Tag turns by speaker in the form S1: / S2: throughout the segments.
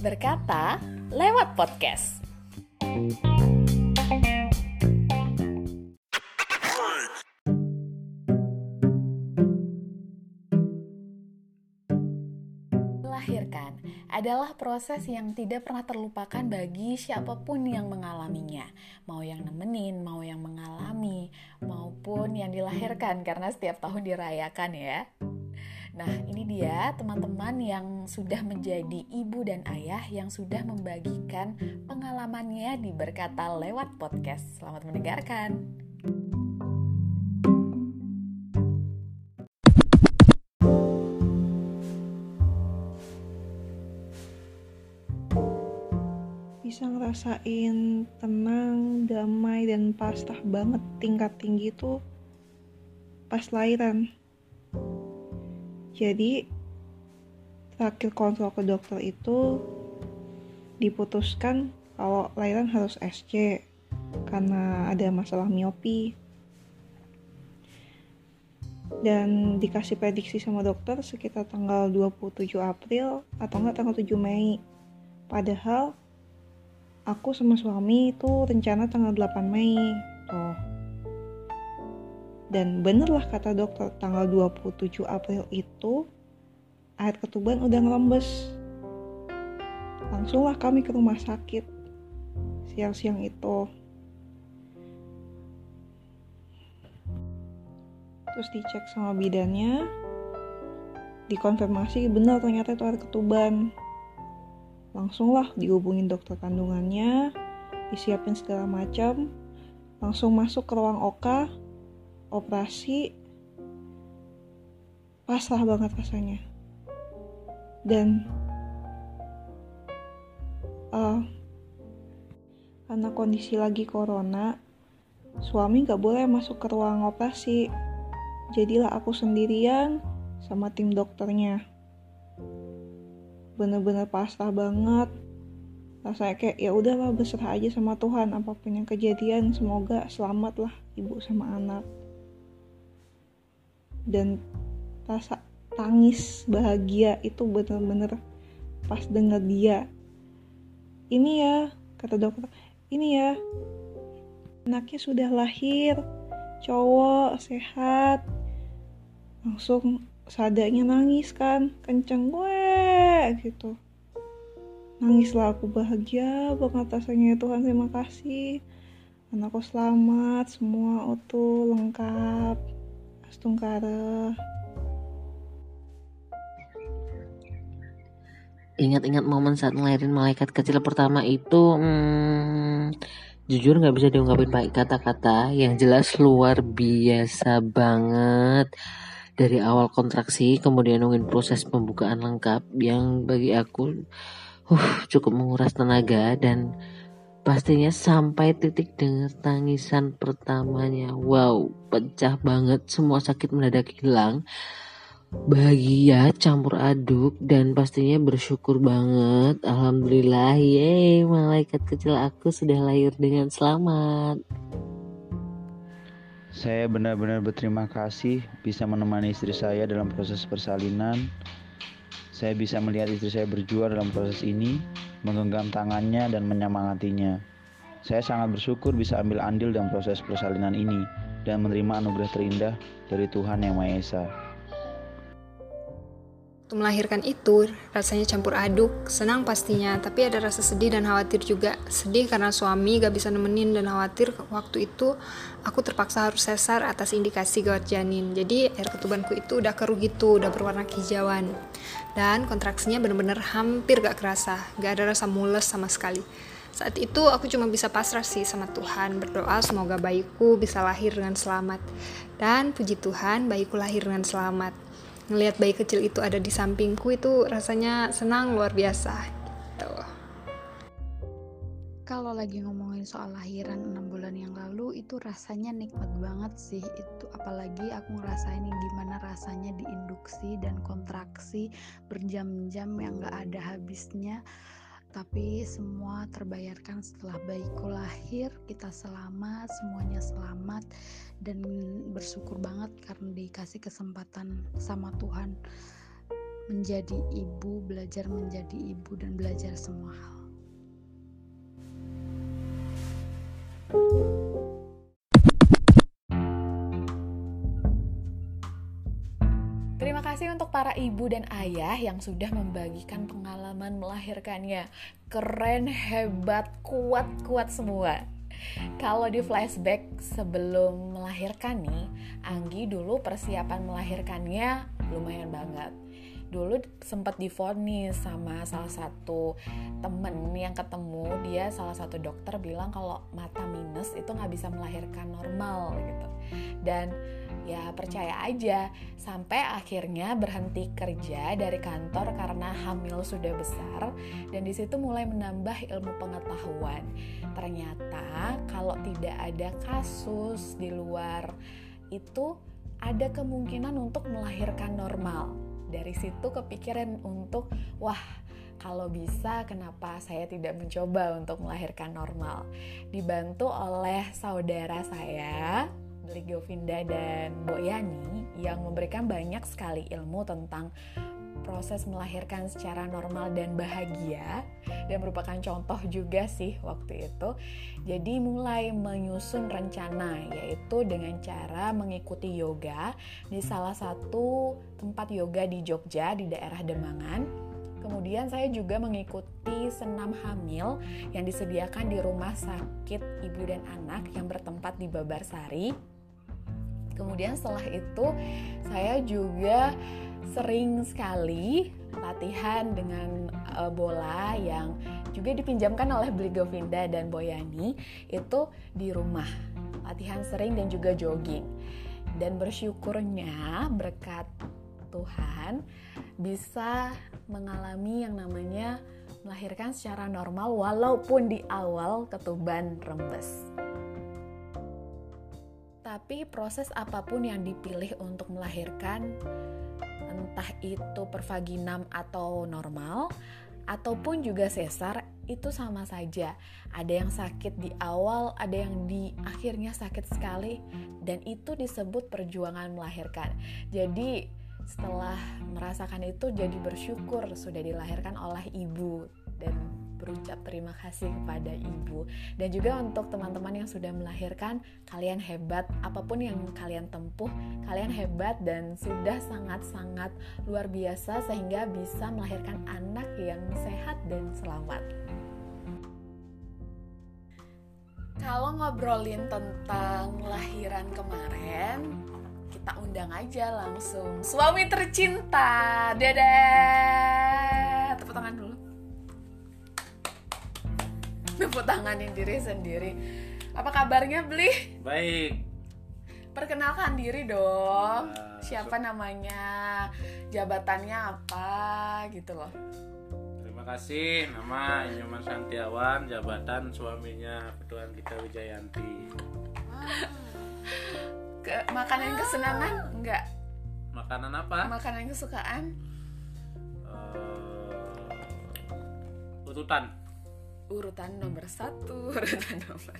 S1: Berkata lewat podcast. Melahirkan adalah proses yang tidak pernah terlupakan bagi siapa pun yang mengalaminya, mau yang nemenin, mau yang mengalami, maupun yang dilahirkan karena setiap tahun dirayakan ya. Nah, ini dia teman-teman yang sudah menjadi ibu dan ayah yang sudah membagikan pengalamannya di Berkata lewat podcast. Selamat mendengarkan.
S2: bisa ngerasain tenang, damai, dan pasrah banget tingkat tinggi itu pas lahiran. Jadi terakhir kontrol ke dokter itu diputuskan kalau lahiran harus SC karena ada masalah miopi. Dan dikasih prediksi sama dokter sekitar tanggal 27 April atau enggak tanggal 7 Mei. Padahal aku sama suami itu rencana tanggal 8 Mei tuh dan bener lah kata dokter tanggal 27 April itu air ketuban udah ngelembes. Langsunglah kami ke rumah sakit siang-siang itu. Terus dicek sama bidannya dikonfirmasi benar ternyata itu air ketuban. Langsunglah dihubungin dokter kandungannya disiapin segala macam. Langsung masuk ke ruang oka operasi pasrah banget rasanya. Dan uh, karena kondisi lagi corona suami gak boleh masuk ke ruang operasi. Jadilah aku sendirian sama tim dokternya. Bener-bener pasrah banget. Rasanya kayak ya udahlah berserah aja sama Tuhan apa pun yang kejadian semoga selamat lah ibu sama anak dan rasa tangis bahagia itu bener-bener pas denger dia. Ini ya kata dokter ini ya anaknya sudah lahir cowok sehat. Langsung sadanya nangis kan kenceng gue gitu. Nangislah aku bahagia banget rasanya Tuhan terima kasih. Anakku selamat semua utuh lengkap astungkara
S3: ingat-ingat momen saat ngelahirin malaikat kecil pertama itu hmm, jujur nggak bisa diungkapin pakai kata-kata yang jelas luar biasa banget. Dari awal kontraksi kemudian nungguin proses pembukaan lengkap yang bagi aku uh, cukup menguras tenaga dan pastinya sampai titik dengar tangisan pertamanya. Wow pecah banget. Semua sakit mendadak hilang. Bahagia campur aduk dan pastinya bersyukur banget. Alhamdulillah yeay. Malaikat kecil aku sudah lahir dengan selamat.
S4: Saya benar-benar berterima kasih bisa menemani istri saya dalam proses persalinan. Saya bisa melihat istri saya berjuang dalam proses ini, menggenggam tangannya dan menyemangatinya. Saya sangat bersyukur bisa ambil andil dalam proses persalinan ini dan menerima anugerah terindah dari Tuhan Yang Maha Esa.
S5: Waktu melahirkan itu rasanya campur aduk, senang pastinya, tapi ada rasa sedih dan khawatir juga. Sedih karena suami gak bisa nemenin dan khawatir waktu itu aku terpaksa harus sesar atas indikasi gawat janin. Jadi air ketubanku itu udah keruh gitu, udah berwarna hijauan. Dan kontraksinya bener-bener hampir gak kerasa, gak ada rasa mules sama sekali. Saat itu aku cuma bisa pasrah sih sama Tuhan, berdoa semoga bayiku bisa lahir dengan selamat. Dan puji Tuhan, bayiku lahir dengan selamat ngelihat bayi kecil itu ada di sampingku itu rasanya senang luar biasa gitu.
S6: Kalau lagi ngomongin soal lahiran 6 bulan yang lalu itu rasanya nikmat banget sih itu apalagi aku ngerasain gimana rasanya diinduksi dan kontraksi berjam-jam yang gak ada habisnya tapi semua terbayarkan setelah bayiku lahir kita selamat semuanya selamat dan bersyukur banget karena dikasih kesempatan sama Tuhan menjadi ibu, belajar menjadi ibu dan belajar semua hal.
S1: Terima kasih untuk para ibu dan ayah yang sudah membagikan pengalaman melahirkannya. Keren, hebat, kuat-kuat semua. Kalau di flashback sebelum melahirkan nih, Anggi dulu persiapan melahirkannya lumayan banget. Dulu sempat difonis sama salah satu temen yang ketemu dia salah satu dokter bilang kalau mata minus itu nggak bisa melahirkan normal gitu. Dan ya percaya aja. Sampai akhirnya berhenti kerja dari kantor karena hamil sudah besar dan di situ mulai menambah ilmu pengetahuan. Ternyata kalau tidak ada kasus di luar itu ada kemungkinan untuk melahirkan normal. Dari situ kepikiran untuk wah kalau bisa kenapa saya tidak mencoba untuk melahirkan normal? Dibantu oleh saudara saya Beli Govinda dan Yani yang memberikan banyak sekali ilmu tentang proses melahirkan secara normal dan bahagia dan merupakan contoh juga sih waktu itu. Jadi mulai menyusun rencana yaitu dengan cara mengikuti yoga di salah satu tempat yoga di Jogja di daerah Demangan. Kemudian saya juga mengikuti senam hamil yang disediakan di rumah sakit ibu dan anak yang bertempat di Babarsari Kemudian setelah itu saya juga sering sekali latihan dengan uh, bola yang juga dipinjamkan oleh Beli Govinda dan Boyani itu di rumah. Latihan sering dan juga jogging. Dan bersyukurnya berkat Tuhan bisa mengalami yang namanya melahirkan secara normal walaupun di awal ketuban rembes. Tapi proses apa pun yang dipilih untuk melahirkan, entah itu pervaginam atau normal, ataupun juga sesar, itu sama saja. Ada yang sakit di awal, ada yang di akhirnya sakit sekali, dan itu disebut perjuangan melahirkan. Jadi, setelah merasakan itu, jadi bersyukur sudah dilahirkan oleh ibu dan berucap terima kasih kepada ibu. Dan juga untuk teman-teman yang sudah melahirkan kalian hebat apa pun yang kalian tempuh kalian hebat dan sudah sangat-sangat luar biasa sehingga bisa melahirkan anak yang sehat dan selamat. Kalau ngobrolin tentang lahiran kemarin kita undang aja langsung suami tercinta. Dadah! Tepuk tangan dulu tepuk tanganin diri sendiri. Apa kabarnya beli
S7: baik.
S1: Perkenalkan diri dong.
S7: Uh,
S1: siapa so namanya? Jabatannya apa? Gitu loh.
S7: Terima kasih. Nama Inyoman Santiawan jabatan suaminya Ketuan kita Wijayanti.
S1: Ke makanan kesenangan enggak
S7: makanan apa?
S1: Makanan kesukaan?
S7: Uh, urutan
S1: urutan nomor satu urutan nomor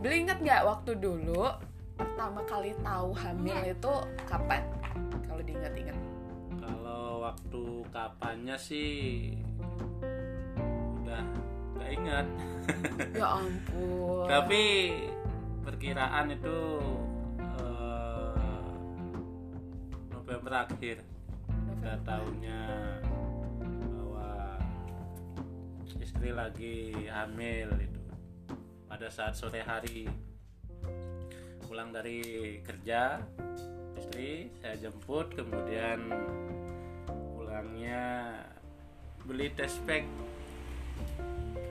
S1: beli inget nggak waktu dulu pertama kali tahu hamil itu kapan? Kalau diingat-ingat.
S7: Kalau waktu kapannya sih udah nggak ingat.
S1: Ya ampun.
S7: Tapi perkiraan itu uh, November akhir November. tahunnya istri lagi hamil itu. Pada saat sore hari pulang dari kerja istri saya jemput kemudian pulangnya beli test pack.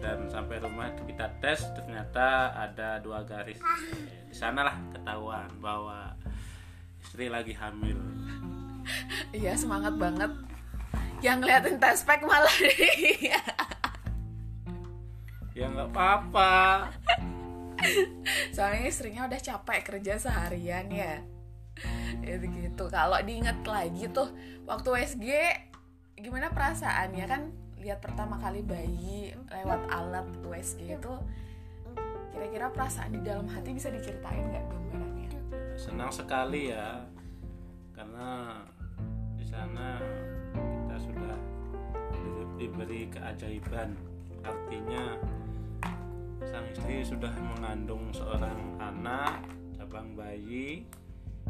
S7: Dan sampai rumah kita tes ternyata ada dua garis. Di sanalah ketahuan bahwa istri lagi hamil.
S1: Iya semangat banget. Yang ngeliatin test pack malah
S7: ya nggak apa-apa.
S1: Soalnya istrinya udah capek kerja seharian ya. Itu gitu kalau diinget lagi tuh waktu SG gimana perasaannya? Kan lihat pertama kali bayi lewat alat USG itu kira-kira perasaan di dalam hati bisa diceritain nggak gambarannya?
S7: Senang sekali ya karena di sana kita sudah di- diberi keajaiban. Artinya sang istri sudah mengandung seorang anak cabang bayi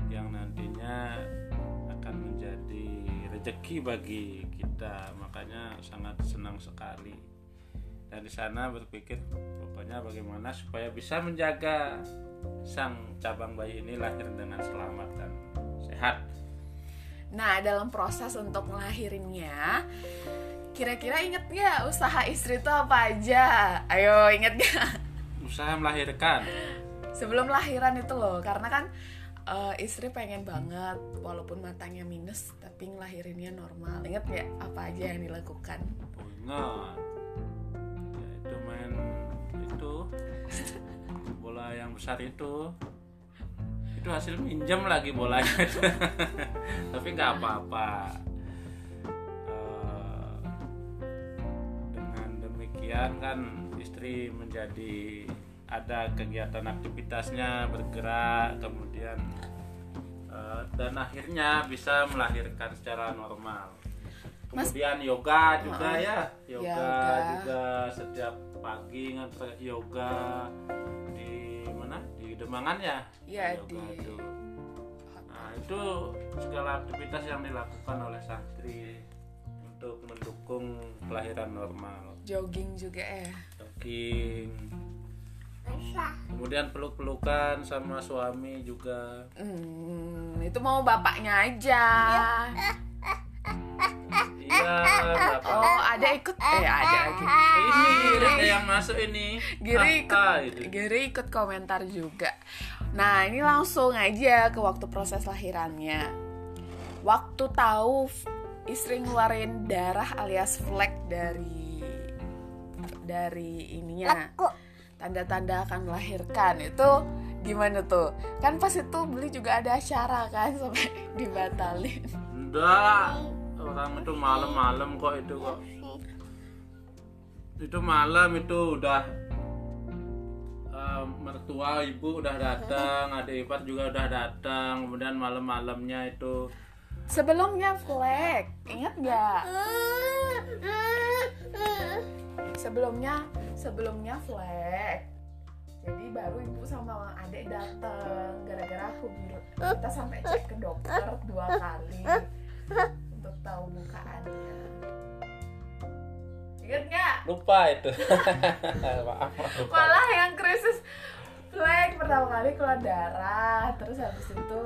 S7: yang nantinya akan menjadi rezeki bagi kita. Makanya sangat senang sekali. Dan di sana berpikir pokoknya bagaimana supaya bisa menjaga sang cabang bayi ini lahir dengan selamat dan sehat.
S1: Nah, dalam proses untuk ngelahirinnya, kira-kira inget nggak usaha istri itu apa aja? Ayo, inget nggak?
S7: usaha melahirkan
S1: Sebelum lahiran itu loh, karena kan eh, istri pengen banget, walaupun matanya minus, tapi ngelahirinnya normal. Ingat nggak apa aja yang dilakukan?
S7: Oh, ingat ya, itu main itu bola yang besar itu itu hasil minjem lagi bolanya tapi nggak apa-apa demikian kan istri menjadi ada kegiatan aktivitasnya bergerak kemudian eh, dan akhirnya bisa melahirkan secara normal.
S1: Mas-
S7: kemudian yoga juga
S1: Oh,
S7: ya yoga
S1: yoga.
S7: juga setiap pagi ngantar yoga di mana? Di Demangan ya?
S1: Iya,
S7: yoga
S1: di-
S7: itu. nah itu segala aktivitas yang dilakukan oleh sang istri untuk mendukung kelahiran normal
S1: Jogging juga ya.
S7: jogging kemudian peluk-pelukan sama suami juga
S1: Hmm, itu mau bapaknya aja.
S7: iya bapak
S1: Oh, ada ikut? Eh, ada lagi.
S7: ini ada yang masuk ini
S1: Giri ikut. Giri ikut komentar juga. Nah, ini langsung aja ke waktu proses lahirannya. Waktu tahu istri ngeluarin darah alias flek dari dari ininya, tanda-tanda akan melahirkan. Itu gimana tuh? Kan pas itu beli juga ada acara kan sampai dibatalin.
S7: enggak. Orang itu malam-malam kok itu kok. Itu malam itu udah eh, mertua ibu udah datang adik ipar juga udah datang. Kemudian malam-malamnya itu
S1: Sebelumnya flek, ingat nggak? sebelumnya sebelumnya flek. Jadi baru ibu sama adek dateng. Gara-gara aku bilang kita sampai cek ke dokter dua kali untuk tahu bukaannya. Ingat nggak?
S7: Lupa itu. Maaf maaf, lupa.
S1: Malah yang krisis flek. Pertama kali keluar darah terus habis itu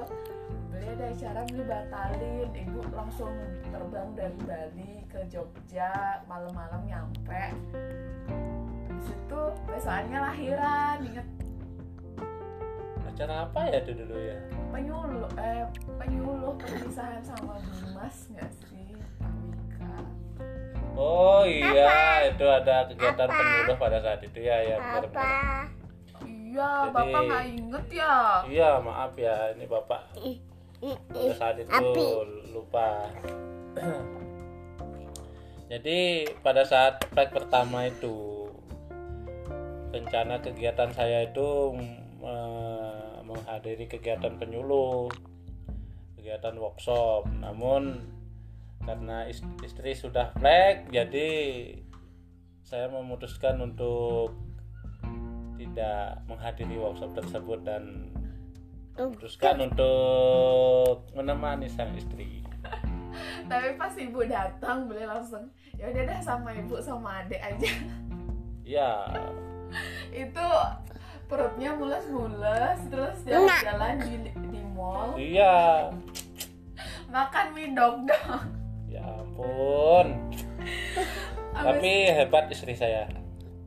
S1: beli ada acara beli batalin ibu langsung terbang dari Bali ke Jogja malam-malam nyampe. Habis itu besokannya lahiran inget.
S7: Acara apa ya itu dulu ya?
S1: Penyuluh eh penyuluh perpisahan sama Dimas nggak sih?
S7: Oh iya itu ada kegiatan penyuluh pada saat itu. Ya ya benar-benar
S1: iya
S7: Jadi-
S1: bapak nggak inget ya?
S7: Iya maaf ya ini bapak pada saat itu lupa. Jadi pada saat plek pertama itu rencana kegiatan saya itu me- menghadiri kegiatan penyuluh kegiatan workshop. Namun karena is- istri sudah plek jadi saya memutuskan untuk tidak menghadiri workshop tersebut dan memutuskan untuk menemani sang istri.
S1: Tapi pas ibu datang beli langsung ya udah dah sama ibu sama adek aja.
S7: Ya
S1: itu perutnya mules-mules terus jalan-jalan di di mall.
S7: Iya.
S1: Makan mie dog dog
S7: ya ampun. Tapi hebat istri saya.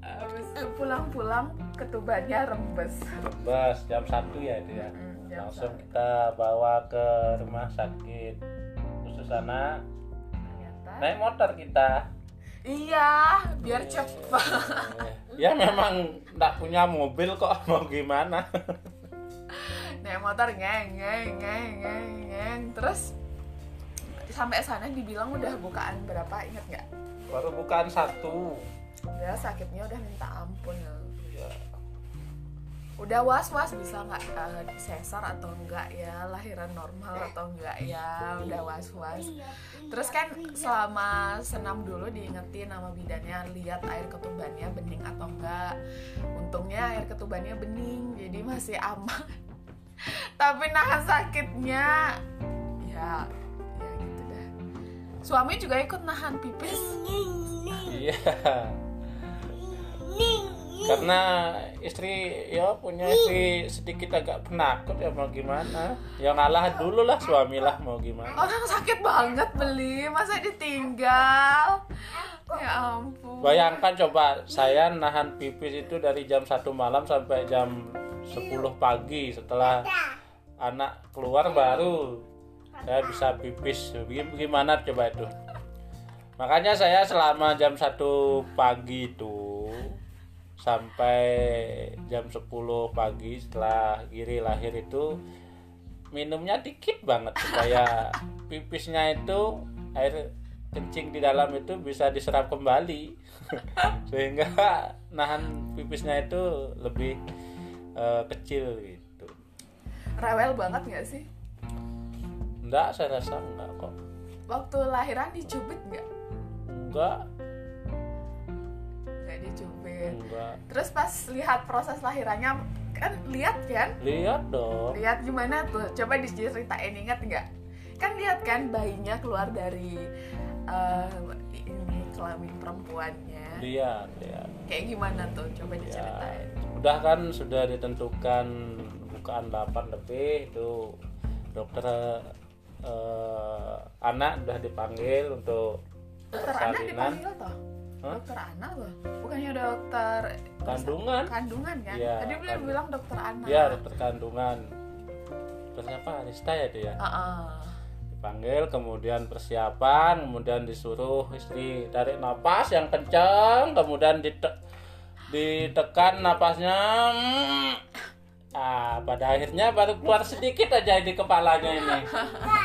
S1: Habis itu pulang-pulang ketubannya rembes.
S7: Bebas jam satu ya itu ya.
S1: Mm, jam
S7: langsung kita bawa ke rumah sakit khusus sana.
S1: Ternyata-
S7: naik motor kita.
S1: Iya biar cepat.
S7: Ya memang nggak punya mobil kok mau gimana?
S1: Naik motor ngeng ngeng ngeng ngeng ngeng. Terus sampai sana dibilang udah bukaan berapa inget nggak?
S7: Baru bukan satu.
S1: Ya sakitnya udah minta ampun.
S7: ya.
S1: Udah was was bisa nggak uh, sesar atau enggak ya? Lahiran normal atau enggak ya? Udah was was terus kan selama senam dulu diingetin sama bidannya lihat air ketubannya bening atau enggak untungnya air ketubannya bening jadi masih aman. Tapi nahan sakitnya ya ya gitu dah. Suami juga ikut nahan pipis.
S7: Iya karena istri ya punya istri sedikit agak penakut ya mau gimana? Ya ngalah dulu lah suami lah mau gimana?
S1: Orang sakit banget beli masa ditinggal? Ya ampun.
S7: Bayangkan coba saya nahan pipis itu dari jam satu malam sampai jam 10 pagi. Setelah anak keluar baru saya bisa pipis. Gimana coba itu? Makanya saya selama jam satu pagi itu sampai jam 10 pagi setelah Giri lahir itu minumnya dikit banget supaya pipisnya itu air kencing di dalam itu bisa diserap kembali. Sehingga nahan pipisnya itu lebih uh, kecil gitu.
S1: Rewel banget nggak sih?
S7: Enggak saya rasa enggak kok.
S1: Waktu lahiran dicubit nggak?
S7: Enggak
S1: nggak dicubit
S7: enggak.
S1: Terus pas lihat proses lahirannya kan lihat kan?
S7: Lihat dong.
S1: Lihat gimana tuh? Coba diceritain ingat nggak? Kan lihat kan bayinya keluar dari uh, ini kelamin perempuannya.
S7: Lihat lihat.
S1: Kayak gimana tuh? Coba diceritain.
S7: Ya, udah kan sudah ditentukan bukaan 8 lebih itu dokter uh, anak udah dipanggil untuk
S1: dokter anak dipanggil toh Dokter anak loh bukannya dokter
S7: kandungan?
S1: Kandungan kan?
S7: Ya,
S1: tadi beliau bilang dokter anak
S7: ya dokter kandungan. Dokter apa Arista ya dia?
S1: Uh -uh.
S7: dipanggil kemudian persiapan kemudian disuruh istri tarik napas yang kencang kemudian dite ditekan napasnya Nah, pada akhirnya baru keluar sedikit aja di kepalanya ini.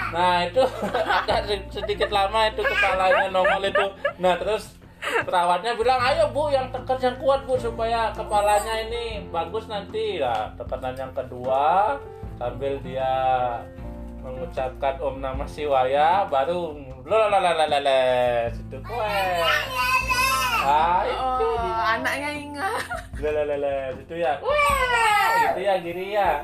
S7: Nah, itu agak sedikit lama itu kepalanya nongol itu. Nah, terus perawatnya bilang ayo bu yang tekan yang kuat bu supaya kepalanya ini bagus nanti. Lah. tekanan yang kedua sambil dia mengucapkan om nama siwaya baru lalalalala situ kue
S1: itu oh, anaknya ingat
S7: lalalala situ ya. Itu ya giri ya.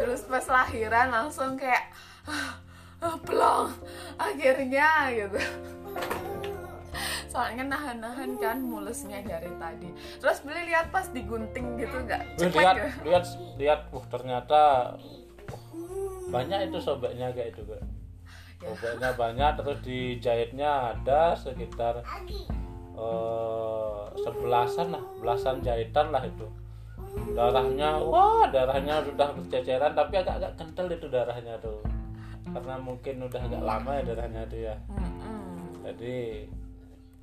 S1: Terus pas lahiran langsung kayak ah, ah, pelong akhirnya gitu. Soalnya nahan-nahan kan mulusnya dari tadi. Terus beli lihat pas digunting gitu nggak?
S7: Lihat, ya? lihat, lihat. Uh, ternyata uh, banyak itu sobeknya kayak itu, Kak. Sobeknya banyak terus dijahitnya ada sekitar uh, sebelasan lah belasan jahitan lah itu darahnya wah darahnya sudah berceceran tapi agak-agak kental itu darahnya tuh karena mungkin udah agak lama ya darahnya tuh ya jadi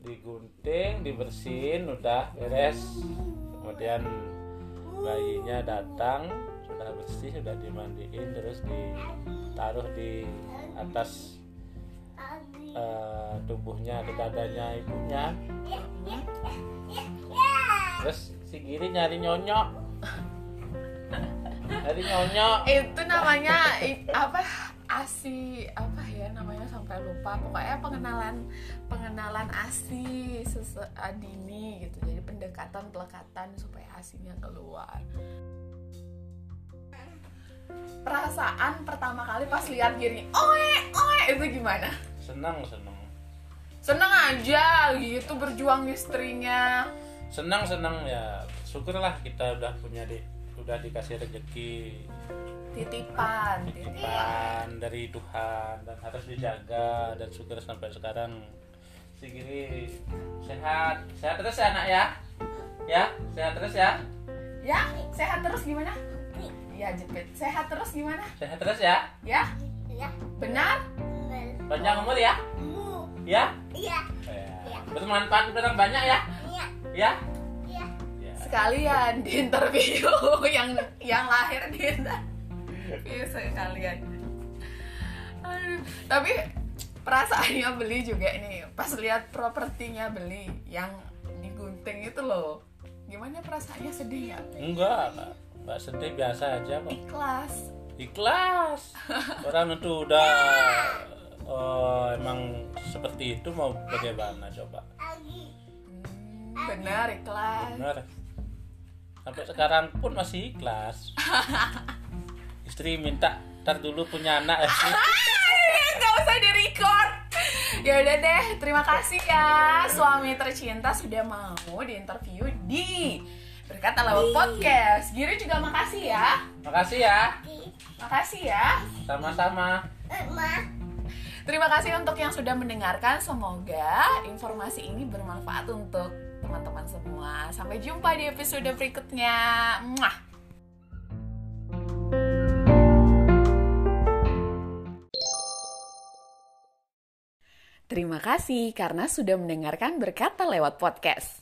S7: digunting dibersihin udah beres. Kemudian bayinya datang sudah bersih sudah dimandiin terus ditaruh di atas uh, tubuhnya atau dadanya ibunya. Terus si Giri nyari nyonyok. Nyari nyonyok.
S1: Itu namanya apa? Asi apa ya namanya sampai lupa. Pokoknya pengenalan pengenalan asi sese dini gitu. Jadi pendekatan pelekatan supaya asinya keluar. Perasaan pertama kali pas lihat Giri oe oe itu gimana?
S7: Senang senang
S1: senang aja gitu berjuang istrinya.
S7: Senang senang ya. Syukurlah kita udah punya di udah dikasih rezeki
S1: titipan
S7: titipan. Dari Tuhan dan harus dijaga dan syukur sampai sekarang. Si Giri sehat. Sehat terus ya anak ya? Ya sehat terus ya?
S1: Ya sehat terus gimana? Ya jepit. Sehat terus gimana?
S7: Sehat terus ya?
S1: Ya? Ya. Benar?
S7: Panjang umur ya? Ya? Iya. Bermanfaat orang banyak ya? Ya?
S1: Ya. Sekalian di interview yang yang lahir di interview sekalian. Aduh. tapi perasaannya beli juga ini pas lihat propertinya beli yang digunting itu loh. Gimana perasaannya? Sedih ya
S7: enggak mbak sedih biasa aja kok.
S1: Ikhlas.
S7: ikhlas. Orang itu udah oh, emang seperti itu mau bagaimana coba?
S1: Hmm, benar ikhlas.
S7: benar. Sampai sekarang pun masih ikhlas istri minta ntar dulu punya anak ya sih
S1: Gak usah di record. Ya udah deh, terima kasih ya suami tercinta sudah mau diinterview di Berkata lewat podcast. Giri juga makasih ya.
S7: makasih ya
S1: Makasih ya.
S7: sama-sama
S1: Terima kasih untuk yang sudah mendengarkan. Semoga informasi ini bermanfaat untuk teman-teman semua. Sampai jumpa di episode berikutnya. Muah. Terima kasih karena sudah mendengarkan Berkata Lewat Podcast.